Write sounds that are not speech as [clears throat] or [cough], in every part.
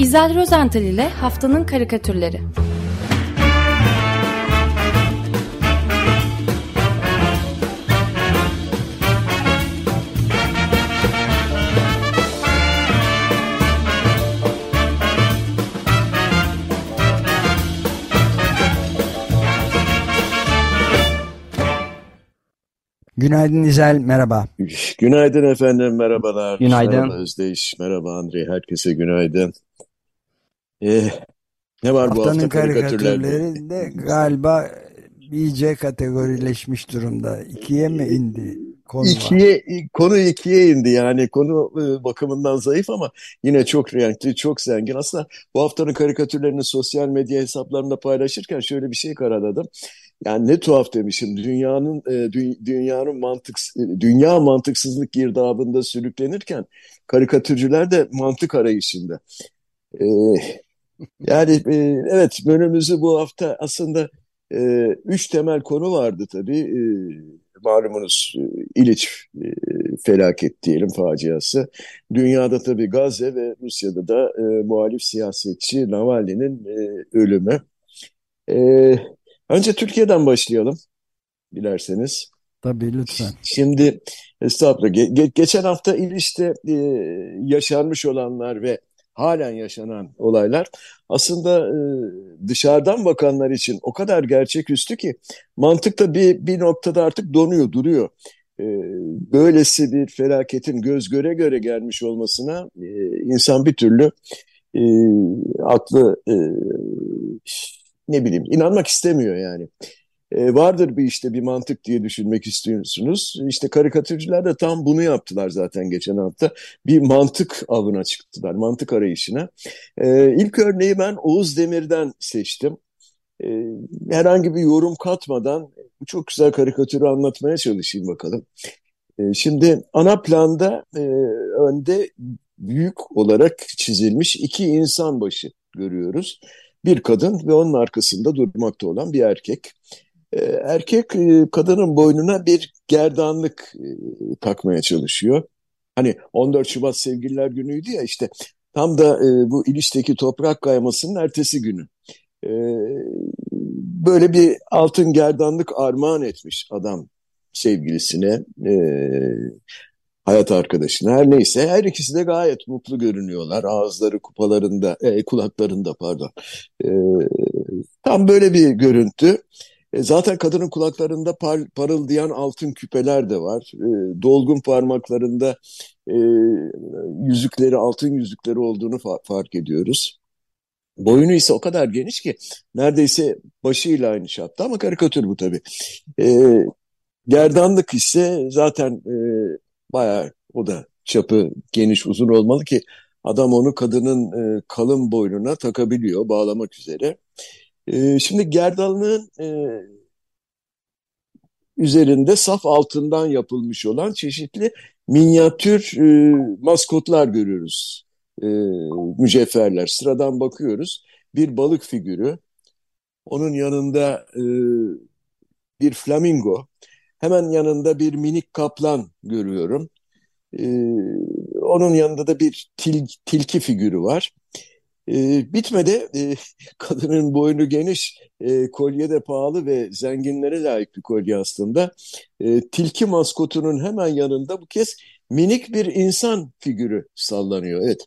İzel Rozental ile Haftanın Karikatürleri Günaydın İzel, merhaba. Günaydın efendim, merhabalar. Günaydın. Merhaba Özdeyiş, merhaba Andrei, herkese günaydın. Ee, ne var bu Haftanın hafta karikatürlerde? karikatürleri de galiba iyice kategorileşmiş durumda. İkiye mi indi konu? İkiye, konu ikiye indi yani konu e, bakımından zayıf ama yine çok renkli, çok zengin. Aslında bu haftanın karikatürlerini sosyal medya hesaplarında paylaşırken şöyle bir şey karaladım. Yani ne tuhaf demişim. Dünyanın e, dü- dünyanın mantık dünya mantıksızlık girdabında sürüklenirken karikatürcüler de mantık arayışında. E, yani e, evet bölümümüzü bu hafta aslında e, üç temel konu vardı tabii. E, malumunuz e, İliç e, felaket diyelim faciası. Dünyada tabii Gazze ve Rusya'da da e, muhalif siyasetçi Navalny'nin e, ölümü. E, önce Türkiye'den başlayalım dilerseniz. Tabii lütfen. Şimdi estağfurullah ge- ge- geçen hafta İliç'te e, yaşanmış olanlar ve halen yaşanan olaylar aslında e, dışarıdan bakanlar için o kadar gerçeküstü ki mantıkta bir, bir noktada artık donuyor, duruyor. E, böylesi bir felaketin göz göre göre gelmiş olmasına e, insan bir türlü e, aklı e, ne bileyim inanmak istemiyor yani. E, vardır bir işte bir mantık diye düşünmek istiyorsunuz. İşte karikatürcüler de tam bunu yaptılar zaten geçen hafta. Bir mantık avına çıktılar, mantık arayışına. E, ilk örneği ben Oğuz Demir'den seçtim. E, herhangi bir yorum katmadan bu çok güzel karikatürü anlatmaya çalışayım bakalım. E, şimdi ana planda e, önde büyük olarak çizilmiş iki insan başı görüyoruz. Bir kadın ve onun arkasında durmakta olan bir erkek. Ee, Erkek e, kadının boynuna bir gerdanlık e, takmaya çalışıyor. Hani 14 Şubat Sevgililer Günü'ydü ya işte tam da e, bu İliç'teki toprak kaymasının ertesi günü. Ee, Böyle bir altın gerdanlık armağan etmiş adam sevgilisine, hayat arkadaşına her neyse. Her ikisi de gayet mutlu görünüyorlar. Ağızları kupalarında, kulaklarında pardon. E, tam böyle bir görüntü. E, Zaten kadının kulaklarında par- parıldayan altın küpeler de var. E, dolgun parmaklarında e, yüzükleri, altın yüzükleri olduğunu fa- fark ediyoruz. Boynu ise o kadar geniş ki neredeyse başıyla aynı çapta ama karikatür bu tabii. E, gerdanlık ise zaten e, bayağı o da çapı geniş uzun olmalı ki adam onu kadının e, kalın boynuna takabiliyor bağlamak üzere. E, şimdi gerdanlığın e, üzerinde saf altından yapılmış olan çeşitli minyatür e, maskotlar görüyoruz. E, mücevherler. Sıradan bakıyoruz. Bir balık figürü. Onun yanında e, bir flamingo. Hemen yanında bir minik kaplan görüyorum. E, onun yanında da bir til- tilki figürü var. E, bitmedi. E, [laughs] kadının boynu geniş, e, kolye de pahalı ve zenginlere layık bir kolye aslında. E, tilki maskotunun hemen yanında bu kez minik bir insan figürü sallanıyor. Evet,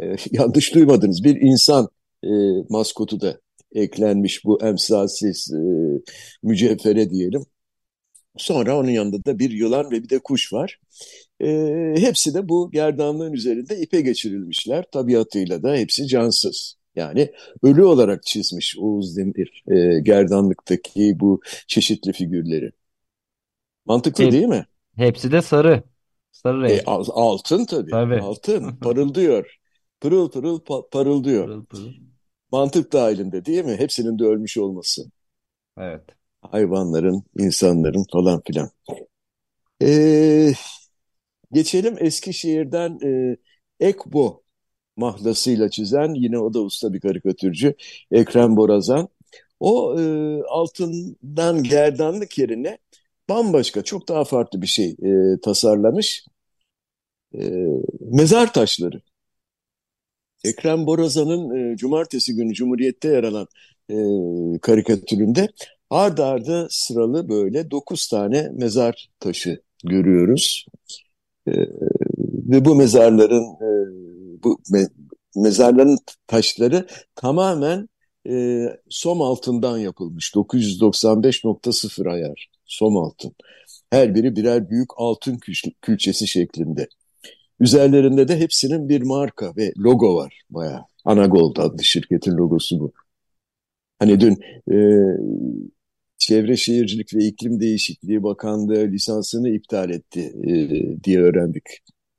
e, [laughs] yanlış duymadınız. Bir insan e, maskotu da eklenmiş bu emsalsiz e, mücevhere diyelim. Sonra onun yanında da bir yılan ve bir de kuş var. E, hepsi de bu gerdanlığın üzerinde ipe geçirilmişler. Tabiatıyla da hepsi cansız. Yani ölü olarak çizmiş Oğuz Demir e, gerdanlıktaki bu çeşitli figürleri. Mantıklı Hep- değil mi? Hepsi de sarı. Sarı E, renk. al- altın tabii. Tabii. Altın [laughs] parıldıyor. Pırıl pırıl pa- parıldıyor. Pırıl pırıl. Mantık dahilinde değil mi? Hepsinin de ölmüş olması. Evet. Hayvanların, insanların falan filan. E, geçelim Eskişehir'den e, Ekbo mahlasıyla çizen yine o da usta bir karikatürcü Ekrem Borazan. O e, altından gerdanlık yerine bambaşka çok daha farklı bir şey e, tasarlamış. E, mezar taşları. Ekrem Borazan'ın e, cumartesi günü Cumhuriyet'te yer alan e, karikatüründe ard arda sıralı böyle dokuz tane mezar taşı görüyoruz. E, ve bu mezarların e, bu me, mezarların taşları tamamen e, som altından yapılmış. 995.0 ayar som altın. Her biri birer büyük altın külçesi şeklinde. Üzerlerinde de hepsinin bir marka ve logo var bayağı. Anagold adlı şirketin logosu bu. Hani dün e, Çevre Şehircilik ve İklim Değişikliği Bakanlığı lisansını iptal etti e, diye öğrendik.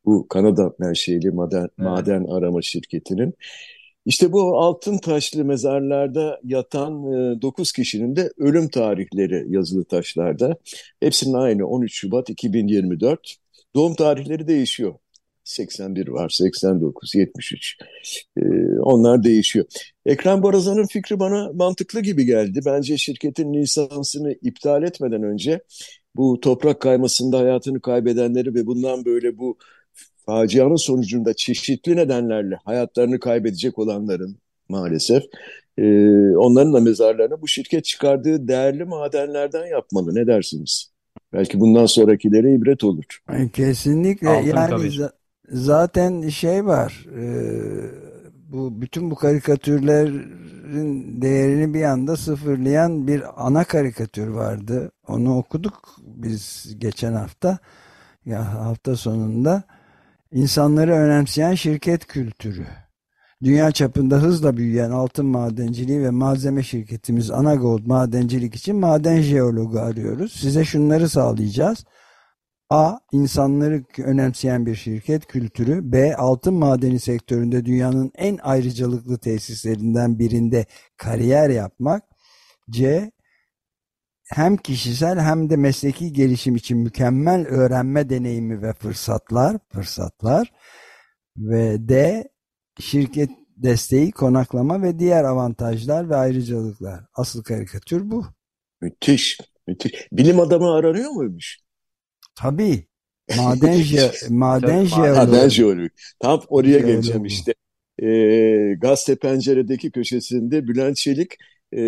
Bu Kanada menşeli maden, evet. maden arama şirketinin. İşte bu altın taşlı mezarlarda yatan e, 9 kişinin de ölüm tarihleri yazılı taşlarda. Hepsinin aynı 13 Şubat 2024. Doğum tarihleri değişiyor. 81 var, 89, 73. Ee, onlar değişiyor. Ekrem Borazan'ın fikri bana mantıklı gibi geldi. Bence şirketin lisansını iptal etmeden önce bu toprak kaymasında hayatını kaybedenleri ve bundan böyle bu facianın sonucunda çeşitli nedenlerle hayatlarını kaybedecek olanların maalesef e, onların da mezarlarını bu şirket çıkardığı değerli madenlerden yapmalı. Ne dersiniz? Belki bundan sonrakilere ibret olur. Kesinlikle. Altın yani zaten şey var. E, bu bütün bu karikatürlerin değerini bir anda sıfırlayan bir ana karikatür vardı. Onu okuduk biz geçen hafta. Ya hafta sonunda insanları önemseyen şirket kültürü. Dünya çapında hızla büyüyen altın madenciliği ve malzeme şirketimiz Anagold madencilik için maden jeologu arıyoruz. Size şunları sağlayacağız. A. insanları önemseyen bir şirket kültürü. B. Altın madeni sektöründe dünyanın en ayrıcalıklı tesislerinden birinde kariyer yapmak. C. Hem kişisel hem de mesleki gelişim için mükemmel öğrenme deneyimi ve fırsatlar, fırsatlar. Ve D. Şirket desteği, konaklama ve diğer avantajlar ve ayrıcalıklar. Asıl karikatür bu. Müthiş, müthiş. Bilim adamı aranıyor muymuş? Tabii. [laughs] Maden, je maden jeoloğu. Tam oraya geleceğim işte. E, gazete penceredeki köşesinde Bülent Çelik e,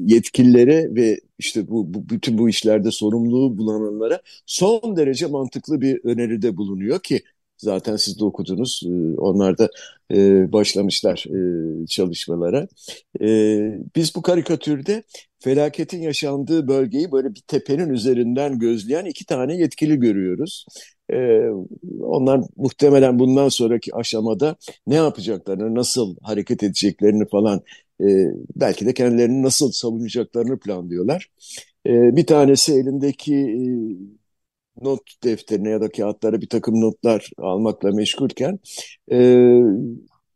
yetkililere ve işte bu, bu bütün bu işlerde sorumluluğu bulunanlara son derece mantıklı bir öneride bulunuyor ki zaten siz de okudunuz. E, onlar da e, başlamışlar e, çalışmalara. E, biz bu karikatürde felaketin yaşandığı bölgeyi böyle bir tepenin üzerinden gözleyen iki tane yetkili görüyoruz. Ee, onlar muhtemelen bundan sonraki aşamada ne yapacaklarını, nasıl hareket edeceklerini falan belki de kendilerini nasıl savunacaklarını planlıyorlar. Bir tanesi elindeki not defterine ya da kağıtlara bir takım notlar almakla meşgulken e,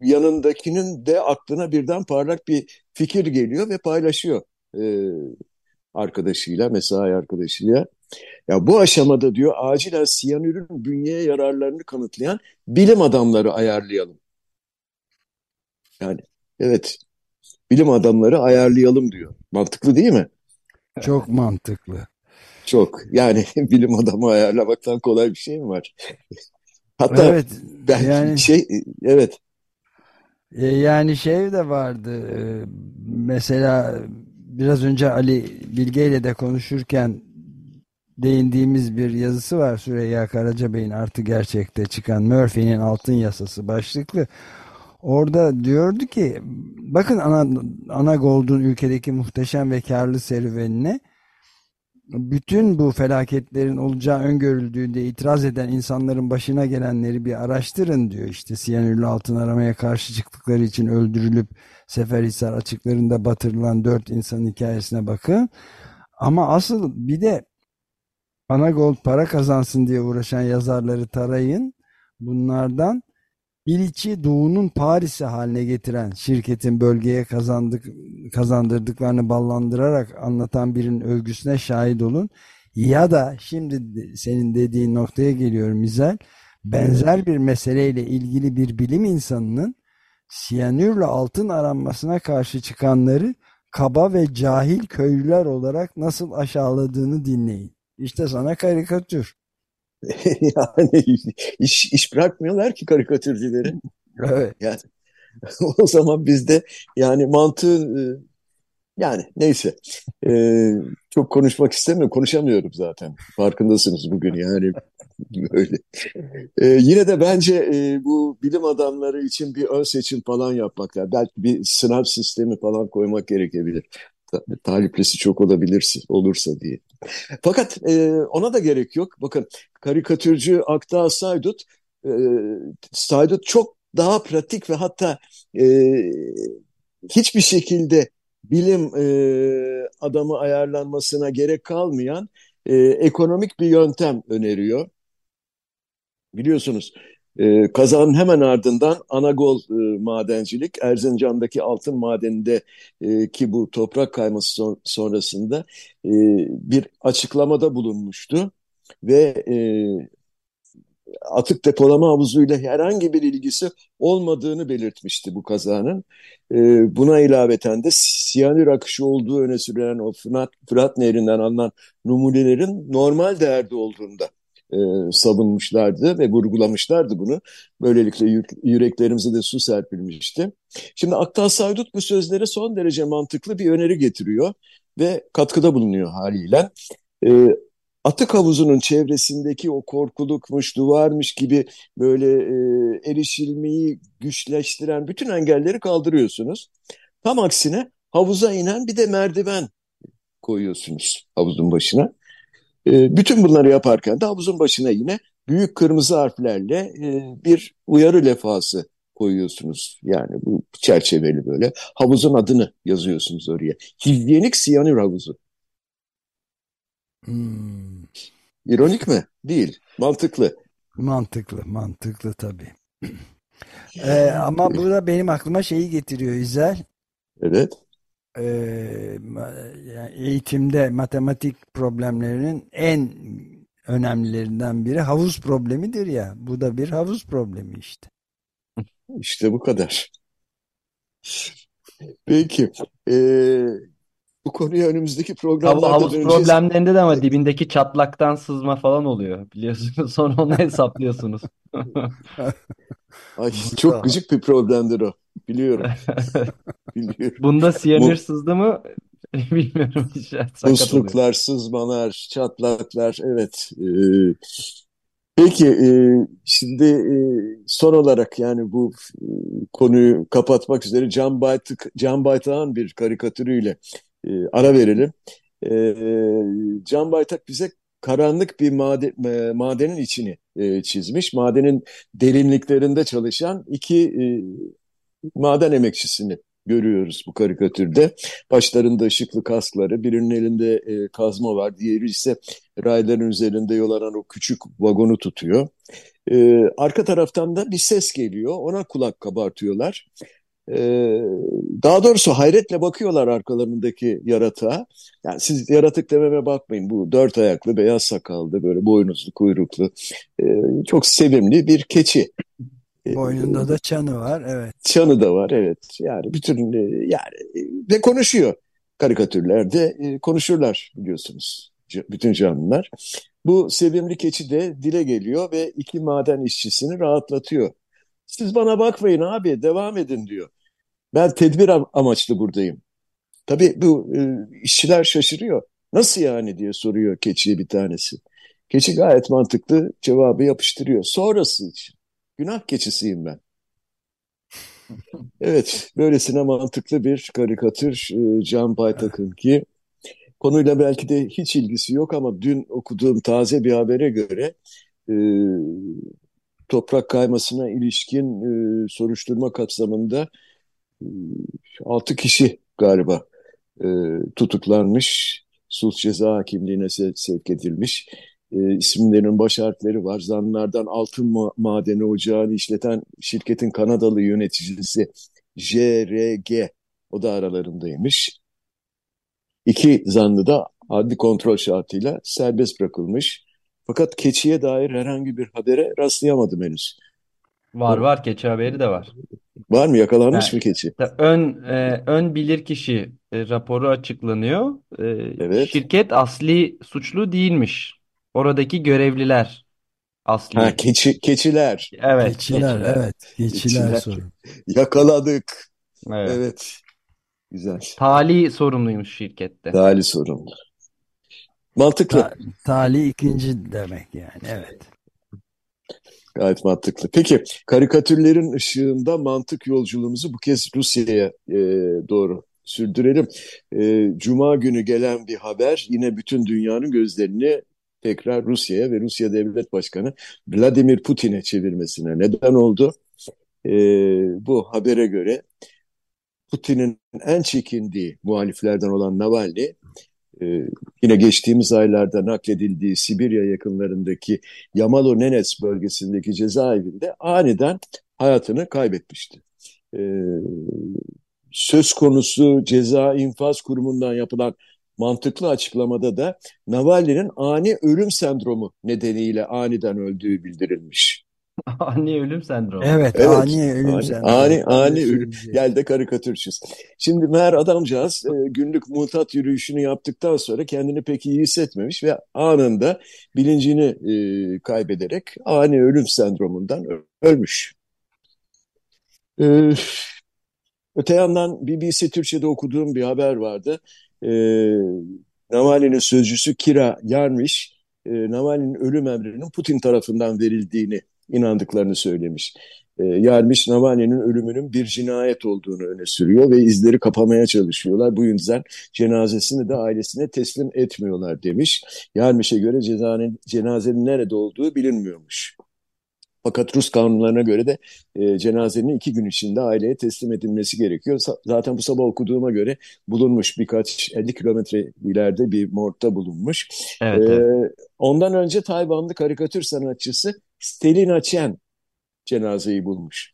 yanındakinin de aklına birden parlak bir fikir geliyor ve paylaşıyor e, arkadaşıyla, mesai arkadaşıyla. Ya bu aşamada diyor acilen siyanürün bünyeye yararlarını kanıtlayan bilim adamları ayarlayalım. Yani evet bilim adamları ayarlayalım diyor. Mantıklı değil mi? Çok mantıklı. Çok. Yani [laughs] bilim adamı ayarlamaktan kolay bir şey mi var? [laughs] Hatta evet, ben yani, şey evet. E, yani şey de vardı. E, mesela biraz önce Ali Bilge ile de konuşurken değindiğimiz bir yazısı var Süreyya Karacabey'in artı gerçekte çıkan Murphy'nin altın yasası başlıklı. Orada diyordu ki bakın ana, ana Gold'un ülkedeki muhteşem ve karlı serüvenine bütün bu felaketlerin olacağı öngörüldüğünde itiraz eden insanların başına gelenleri bir araştırın diyor. İşte siyanürlü altın aramaya karşı çıktıkları için öldürülüp Seferhisar açıklarında batırılan dört insanın hikayesine bakın. Ama asıl bir de Anagold para kazansın diye uğraşan yazarları tarayın. Bunlardan İliç'i Doğu'nun Paris'i haline getiren şirketin bölgeye kazandık, kazandırdıklarını ballandırarak anlatan birinin övgüsüne şahit olun. Ya da şimdi senin dediğin noktaya geliyorum Mizel. Benzer bir meseleyle ilgili bir bilim insanının siyanürle altın aranmasına karşı çıkanları kaba ve cahil köylüler olarak nasıl aşağıladığını dinleyin. İşte sana karikatür. [laughs] yani iş, iş bırakmıyorlar ki karikatürcüleri. Evet. Yani [laughs] o zaman bizde yani mantığı e, yani neyse Ee, çok konuşmak istemiyorum konuşamıyorum zaten farkındasınız bugün yani [laughs] böyle. Ee, yine de bence e, bu bilim adamları için bir ön seçim falan yapmaklar belki bir sınav sistemi falan koymak gerekebilir. Ta- Taliplisi çok olabilir olursa diye. Fakat e, ona da gerek yok. Bakın karikatürcü Aktağ Saydut, e, Saydut çok daha pratik ve hatta e, hiçbir şekilde bilim e, adamı ayarlanmasına gerek kalmayan e, ekonomik bir yöntem öneriyor. Biliyorsunuz e, kazanın hemen ardından Anagol e, madencilik, Erzincan'daki altın madeninde e, ki bu toprak kayması son, sonrasında e, bir açıklamada bulunmuştu ve e, atık depolama havuzuyla herhangi bir ilgisi olmadığını belirtmişti bu kazanın. E, buna ilaveten de siyanür akışı olduğu öne sürülen o Fırat, Fırat Nehri'nden alınan numunelerin normal değerde olduğunda e, savunmuşlardı ve vurgulamışlardı bunu. Böylelikle yüreklerimize de su serpilmişti. Şimdi Aktal Saydut bu sözlere son derece mantıklı bir öneri getiriyor ve katkıda bulunuyor haliyle. E, atık havuzunun çevresindeki o korkulukmuş, duvarmış gibi böyle e, erişilmeyi güçleştiren bütün engelleri kaldırıyorsunuz. Tam aksine havuza inen bir de merdiven koyuyorsunuz havuzun başına. E, bütün bunları yaparken de havuzun başına yine büyük kırmızı harflerle e, bir uyarı lefası koyuyorsunuz. Yani bu çerçeveli böyle. Havuzun adını yazıyorsunuz oraya. Hijyenik siyanür havuzu. Hmm. İronik mi? Değil. Mantıklı. Mantıklı, mantıklı tabii. [clears throat] Ee, ama bu da benim aklıma şeyi getiriyor İzel. Evet. Yani eğitimde matematik problemlerinin en önemlilerinden biri havuz problemidir ya. Bu da bir havuz problemi işte. İşte bu kadar. Peki. Ee, bu konuya önümüzdeki programlarda Havuz döneceğiz. problemlerinde de ama dibindeki çatlaktan sızma falan oluyor. Biliyorsunuz [laughs] sonra onu hesaplıyorsunuz. Ay, [laughs] çok gıcık bir problemdir o. Biliyorum. [laughs] Biliyorum. Bunda siyanür sızdı mı [laughs] bilmiyorum. Musluklar, sızmalar, çatlaklar. Evet. Ee, peki e, şimdi e, son olarak yani bu e, konuyu kapatmak üzere Can Baytık, Can Baytak'ın bir karikatürüyle e, ara verelim. E, Can Baytak bize karanlık bir maden, e, madenin içini e, çizmiş. Madenin derinliklerinde çalışan iki e, maden emekçisini görüyoruz bu karikatürde. Başlarında ışıklı kaskları, birinin elinde e, kazma var, diğeri ise rayların üzerinde yol alan o küçük vagonu tutuyor. E, arka taraftan da bir ses geliyor, ona kulak kabartıyorlar. Ee, daha doğrusu hayretle bakıyorlar arkalarındaki yaratığa. Yani siz yaratık dememe bakmayın. Bu dört ayaklı, beyaz sakallı, böyle boynuzlu, kuyruklu, e, çok sevimli bir keçi. E, Boynunda da çanı var, evet. Çanı da var, evet. Yani bütün e, yani ve konuşuyor. Karikatürlerde e, konuşurlar biliyorsunuz. Bütün canlılar. Bu sevimli keçi de dile geliyor ve iki maden işçisini rahatlatıyor. Siz bana bakmayın abi, devam edin diyor. Ben tedbir amaçlı buradayım. Tabii bu e, işçiler şaşırıyor. Nasıl yani diye soruyor keçiye bir tanesi. Keçi gayet mantıklı cevabı yapıştırıyor. Sonrası için. Günah keçisiyim ben. Evet, böylesine mantıklı bir karikatür e, Can Baytak'ın ki konuyla belki de hiç ilgisi yok ama dün okuduğum taze bir habere göre e, toprak kaymasına ilişkin e, soruşturma kapsamında 6 kişi galiba e, tutuklanmış, sulh ceza hakimliğine se sevk edilmiş. E, isimlerinin baş harfleri var. Zanlılardan altın ma madeni ocağını işleten şirketin Kanadalı yöneticisi JRG, o da aralarındaymış. İki zanlı da adli kontrol şartıyla serbest bırakılmış. Fakat keçiye dair herhangi bir habere rastlayamadım henüz. Var var keçi haberi de var. Var mı? Yakalanmış Yani mı keçi? ön e, ön bilirkişi e, raporu açıklanıyor. E, Evet. şirket asli suçlu değilmiş. Oradaki görevliler. Ha, keçi, keçiler. Evet. Keçiler, keçiler. evet. Keçiler Keçiler. sorun. Yakaladık. Evet. Evet. Güzel. Tali sorumluymuş şirkette. Dali sorun. Mantıklı. Ta tali ikinci demek yani, evet. Gayet mantıklı. Peki karikatürlerin ışığında mantık yolculuğumuzu bu kez Rusya'ya e, doğru sürdürelim. E, Cuma günü gelen bir haber yine bütün dünyanın gözlerini tekrar Rusya'ya ve Rusya Devlet Başkanı Vladimir Putin'e çevirmesine neden oldu. E, bu habere göre Putin'in en çekindiği muhaliflerden olan Navalny e, yine geçtiğimiz aylarda nakledildiği Sibirya yakınlarındaki Yamalo-Nenets bölgesindeki cezaevinde aniden hayatını kaybetmişti. E, söz konusu ceza infaz kurumundan yapılan mantıklı açıklamada da Navalny'nin ani ölüm sendromu nedeniyle aniden öldüğü bildirilmiş. [laughs] Ani ölüm sendromu. Evet, Evet, ani ölüm ani, sendromu. ani, ani ölüm. Gel de karikatür çiz. Şimdi meğer adamcağız e, günlük mutat yürüyüşünü yaptıktan sonra kendini pek iyi hissetmemiş ve anında bilincini e, kaybederek ani ölüm sendromundan ölmüş. E, öte yandan BBC Türkçe'de okuduğum bir haber vardı. E, Navalny'nin sözcüsü Kira Yarmiş, e, Navalny'nin ölüm emrinin Putin tarafından verildiğini inandıklarını söylemiş. E, Yarmiş Navalny'nin ölümünün bir cinayet olduğunu öne sürüyor ve izleri kapamaya çalışıyorlar. Bu yüzden cenazesini de ailesine teslim etmiyorlar demiş. Yarmiş'e göre cezanenin, cenazenin nerede olduğu bilinmiyormuş. Fakat Rus kanunlarına göre de e, cenazenin iki gün içinde aileye teslim edilmesi gerekiyor. Zaten bu sabah okuduğuma göre bulunmuş birkaç 50 kilometre ileride bir morgda bulunmuş. Evet, Ee, evet. ondan önce Tayvanlı karikatür sanatçısı Stelina Chen cenazeyi bulmuş.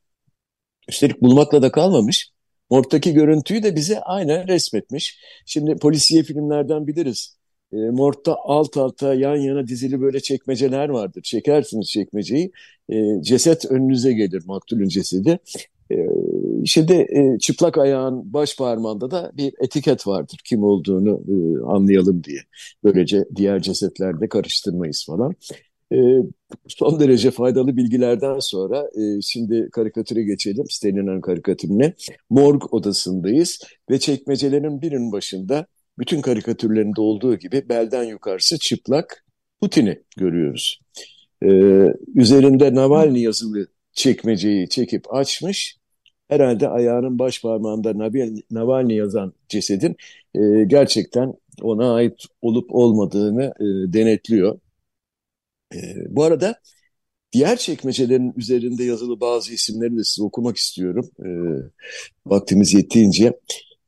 Üstelik bulmakla da kalmamış. Morgdaki görüntüyü de bize aynen resmetmiş. Şimdi polisiye filmlerden biliriz. E, morgda alt alta yan yana dizili böyle çekmeceler vardır. Çekersiniz çekmeceyi. E, ceset önünüze gelir maktulün cesedi. E, şimdi e, çıplak ayağın baş parmağında da bir etiket vardır. Kim olduğunu e, anlayalım diye. Böylece diğer cesetlerle karıştırmayız falan. E, son derece faydalı bilgilerden sonra e, şimdi karikatüre geçelim. Stalin'in karikatürüne. Morg odasındayız ve çekmecelerin birinin başında bütün karikatürlerinde olduğu gibi belden yukarısı çıplak Putin'i görüyoruz. E, üzerinde Navalny yazılı çekmeceyi çekip açmış. Herhalde ayağının baş parmağında Navalny yazan cesedin e, gerçekten ona ait olup olmadığını e, denetliyor. E, bu arada diğer çekmecelerin üzerinde yazılı bazı isimleri de size okumak istiyorum. E, vaktimiz yettiğince.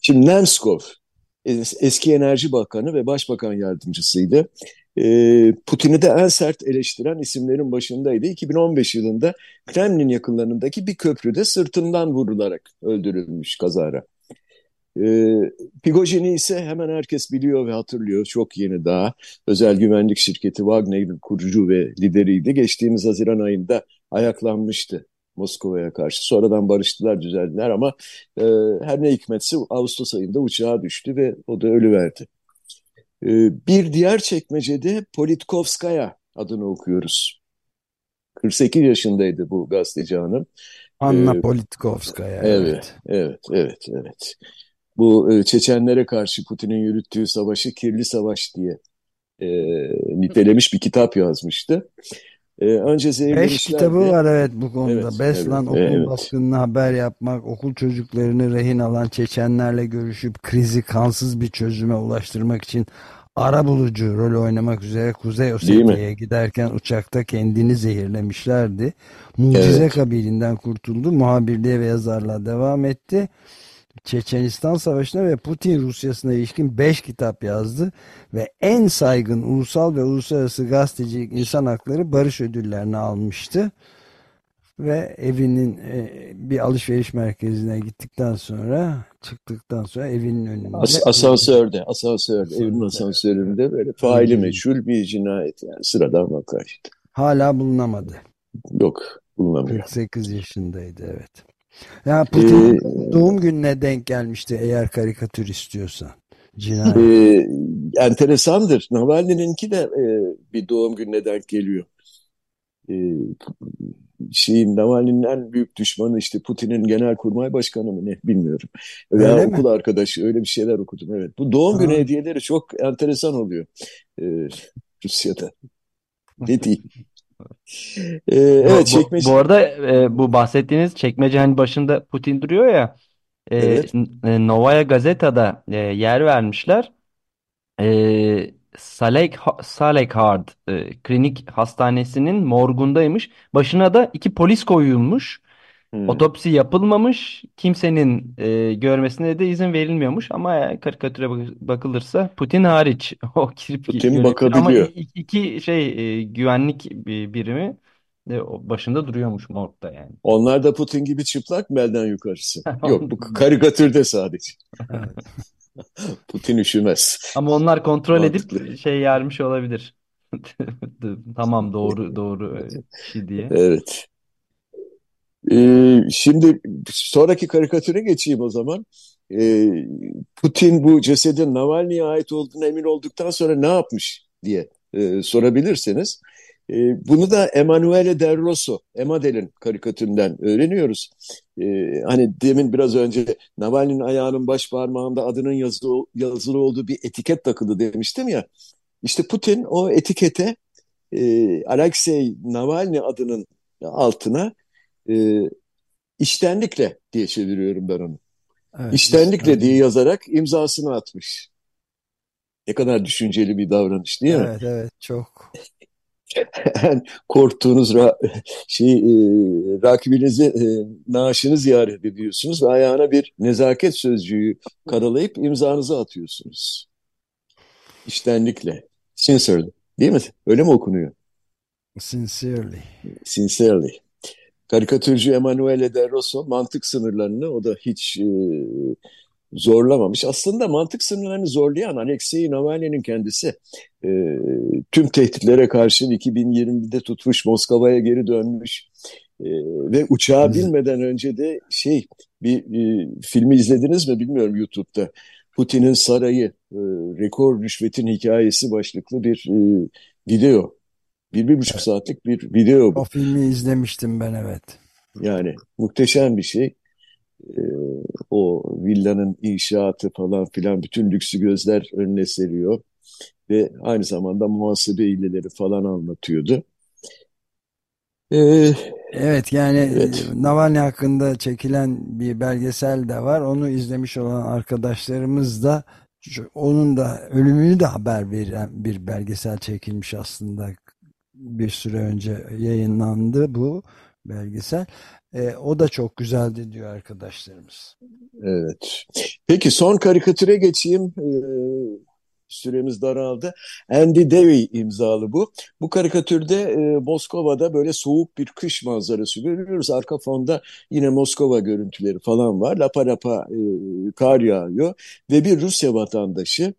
Şimdi Nemskov es- eski Enerji Bakanı ve Başbakan Yardımcısıydı. E, Putin'i de en sert eleştiren isimlerin başındaydı. 2015 yılında Kremlin yakınlarındaki bir köprüde sırtından vurularak öldürülmüş kazara. E, Prigojin'i ise hemen herkes biliyor ve hatırlıyor. Çok yeni daha. Özel güvenlik şirketi Wagner'in kurucu ve lideriydi. Geçtiğimiz Haziran ayında ayaklanmıştı Moskova'ya karşı. Sonradan barıştılar, düzeldiler ama e, her ne hikmetse Ağustos ayında uçağa düştü ve o da ölüverdi. E, bir diğer çekmecede Politkovskaya adını okuyoruz. 48 yaşındaydı bu gazeteci hanım. Anna Ee, Politkovskaya. Evet, evet, evet, evet. Bu e, Çeçenlere karşı Putin'in yürüttüğü savaşı kirli savaş diye e, nitelemiş bir kitap yazmıştı. E, önce zehirli Beş işler kitabı de- var evet bu konuda. Evet, Beslan evet, okul evet. baskınına haber yapmak, okul çocuklarını rehin alan Çeçenlerle görüşüp krizi kansız bir çözüme ulaştırmak için ara bulucu rol oynamak üzere Kuzey? Ossetya'ya giderken uçakta kendini zehirlemişlerdi. Mucize Evet. kabiliğinden kurtuldu. Muhabirliğe ve yazarlığa devam etti. Çeçenistan Savaşı'na ve Putin Rusyası'na ilişkin 5 kitap yazdı ve en saygın ulusal ve uluslararası gazetecilik insan hakları barış ödüllerini almıştı. Ve evinin e, bir alışveriş merkezine gittikten sonra çıktıktan sonra evinin önünde As- asansörde, asansörde, Asansörde. asansöründe böyle faili meçhul bir cinayet yani sıradan vaka işte. hala bulunamadı. Yok, bulunamıyor. 48 yaşındaydı evet. Ya Putin Ee, doğum gününe denk gelmişti eğer karikatür istiyorsan. Cinayet. Ee, enteresandır. Navalny'ninki de e, bir doğum gününe denk geliyor. e, şeyin Navalny'nin en büyük düşmanı işte Putin'in genelkurmay başkanı mı ne bilmiyorum. Veya Öyle okul mi? arkadaşı öyle bir şeyler okudum evet. Bu doğum günü Ha. hediyeleri çok enteresan oluyor e, Rusya'da. Ne diyeyim? E, Bu, evet bu, çekmece. bu arada e, bu bahsettiğiniz çekmece hani başında Putin duruyor ya e, Evet. N- Novaya Gazeta'da e, yer vermişler. E, Salek Salekhard e, Klinik Hastanesi'nin morgundaymış. Başına da iki polis koyulmuş. Hmm. Otopsi yapılmamış. Kimsenin e, görmesine de izin verilmiyormuş. Ama eğer karikatüre bak- bakılırsa Putin hariç [laughs] o girip Putin görebilir. Ama bakabiliyor. i- iki şey e, güvenlik bi- birimi de o başında duruyormuş morgda yani. Onlar da Putin gibi çıplak mı belden yukarısı? [laughs] Yok bu karikatürde sadece. Evet. [laughs] Putin üşümez. Ama onlar kontrol Mantıklı. edip şey yermiş olabilir. Tamam doğru doğru kişi diye. Evet. Ee, şimdi sonraki karikatüre geçeyim o zaman. Ee, Putin bu cesedin Navalny'e ait olduğuna emin olduktan sonra ne yapmış diye e, sorabilirseniz. E, bunu da Emanuele Del Rosso, Emadel'in karikatüründen öğreniyoruz. E, hani demin biraz önce Navalny'nin ayağının baş parmağında adının yazı, yazılı olduğu bir etiket takılı demiştim ya. İşte Putin o etikete e, Alexei Navalny adının altına e, iştenlikle diye çeviriyorum ben onu. Evet, İştenlikle işte- diye yazarak imzasını atmış. Ne kadar düşünceli bir davranış değil mi? Evet evet çok. En korktuğunuz ra şey e, rakibinizi e, naaşını ziyaret ediyorsunuz ve ayağına bir nezaket sözcüğü karalayıp imzanızı atıyorsunuz. İştenlikle. Sincerely. Değil mi? Öyle mi okunuyor? Sincerely. Sincerely. Karikatürcü Emanuele de Rosso mantık sınırlarını o da hiç e, zorlamamış. Aslında mantık sınırlarını zorlayan Alexei Navalny'nin kendisi e, tüm tehditlere karşın 2020'de tutmuş Moskova'ya geri dönmüş e, ve uçağa binmeden önce de şey bir e, filmi izlediniz mi bilmiyorum YouTube'da. Putin'in sarayı e, rekor rüşvetin hikayesi başlıklı bir e, video. Bir, bir buçuk saatlik bir video bu. O filmi izlemiştim ben evet. Yani muhteşem bir şey. Ee, o villanın inşaatı falan filan bütün lüksü gözler önüne seriyor. Ve aynı zamanda muhasebe hileleri falan anlatıyordu. Ee, Evet yani Evet. Navalny hakkında çekilen bir belgesel de var. Onu izlemiş olan arkadaşlarımız da onun da ölümünü de haber veren bir belgesel çekilmiş aslında. Bir süre önce yayınlandı bu belgesel. E, o da çok güzeldi diyor arkadaşlarımız. evet. Peki son karikatüre geçeyim. Ee, süremiz daraldı. Andy Davey imzalı bu. Bu karikatürde e, Moskova'da böyle soğuk bir kış manzarası görüyoruz. Arka fonda yine Moskova görüntüleri falan var. Lapa lapa e, kar yağıyor. Ve bir Rusya vatandaşı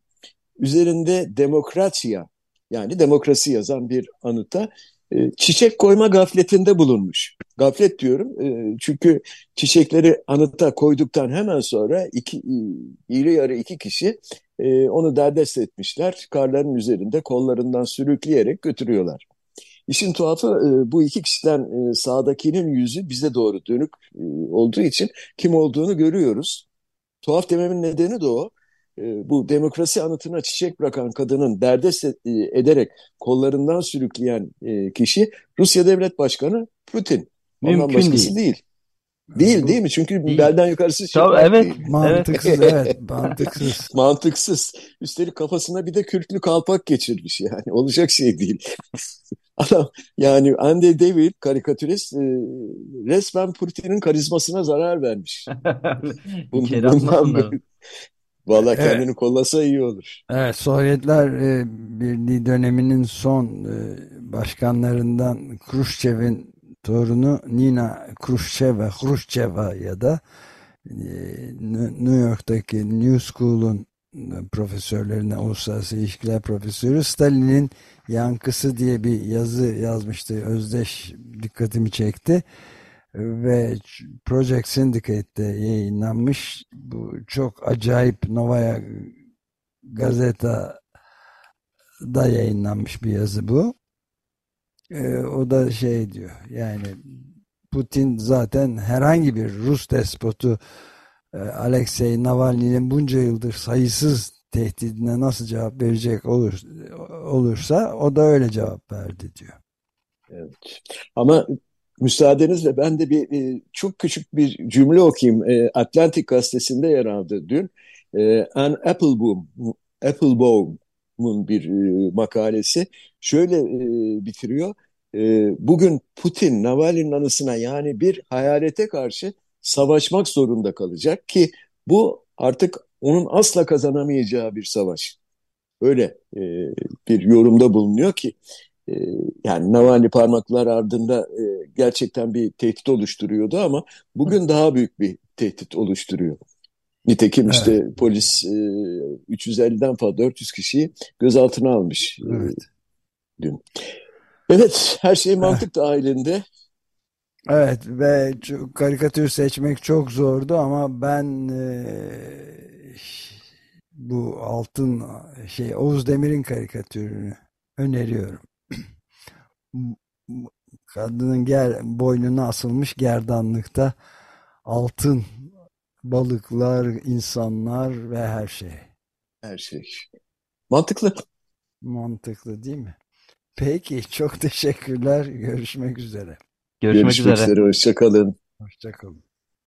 üzerinde demokrasiya yani demokrasi yazan bir anıta e, çiçek koyma gafletinde bulunmuş. Gaflet diyorum e, çünkü çiçekleri anıta koyduktan hemen sonra iki, e, iri yarı iki kişi e, onu derdest etmişler. Karların üzerinde kollarından sürükleyerek götürüyorlar. İşin tuhafı e, bu iki kişiden e, sağdakinin yüzü bize doğru dönük e, olduğu için kim olduğunu görüyoruz. Tuhaf dememin nedeni de o. E, bu demokrasi anıtına çiçek bırakan kadının derdest e, ederek kollarından sürükleyen e, kişi Rusya Devlet Başkanı Putin. Ondan Mümkün başkası değil. değil. Değil Bu değil mi? Çünkü Değil. belden yukarısı Tabii, çıplak evet. değil. mantıksız [laughs] evet mantıksız. Mantıksız. Üstelik kafasına bir de kürklü kalpak geçirmiş yani. Olacak şey değil. [laughs] Adam yani Andy David karikatürist e, resmen Putin'in karizmasına zarar vermiş. [laughs] Bun- İçeri bundan böyle- Vallahi Evet. kendini kollasa iyi olur. Evet, Sovyetler e, Birliği döneminin son e, başkanlarından Khrushchev'in torunu Nina Khrushcheva, Khrushcheva ya da e, New York'taki New School'un e, profesörlerine, uluslararası ilişkiler profesörü Stalin'in yankısı diye bir yazı yazmıştı. Özdeş dikkatimi çekti ve Project Syndicate'de yayınlanmış. Bu çok acayip Novaya Gazeta'da yayınlanmış bir yazı bu. e, o da şey diyor yani Putin zaten herhangi bir Rus despotu e, Alexei Navalny'nin bunca yıldır sayısız tehdidine nasıl cevap verecek olur, olursa o da öyle cevap verdi diyor. Evet. Ama müsaadenizle ben de bir e, çok küçük bir cümle okuyayım. E, Atlantic gazetesinde yer aldı dün. E, Ann Applebaum, Applebaum'un bir e, makalesi şöyle e, bitiriyor. Bugün Putin Navalny'nin anısına yani bir hayalete karşı savaşmak zorunda kalacak ki bu artık onun asla kazanamayacağı bir savaş. Öyle bir yorumda bulunuyor ki yani Navalny parmaklar ardında e, gerçekten bir tehdit oluşturuyordu ama bugün daha büyük bir tehdit oluşturuyor. Nitekim işte evet. polis e, 350'den fazla 400 kişiyi gözaltına almış e, evet. dün. Evet, her şey mantık dahilinde. Evet ve karikatür seçmek çok zordu ama ben e, bu altın şey Oğuz Demir'in karikatürünü öneriyorum. [clears throat] Kadının ger, boynuna asılmış gerdanlıkta altın balıklar, insanlar ve her şey. Her şey. Mantıklı. Mantıklı değil mi? Peki çok teşekkürler. Görüşmek üzere. Görüşmek, Görüşmek üzere. üzere. Hoşçakalın. Hoşçakalın.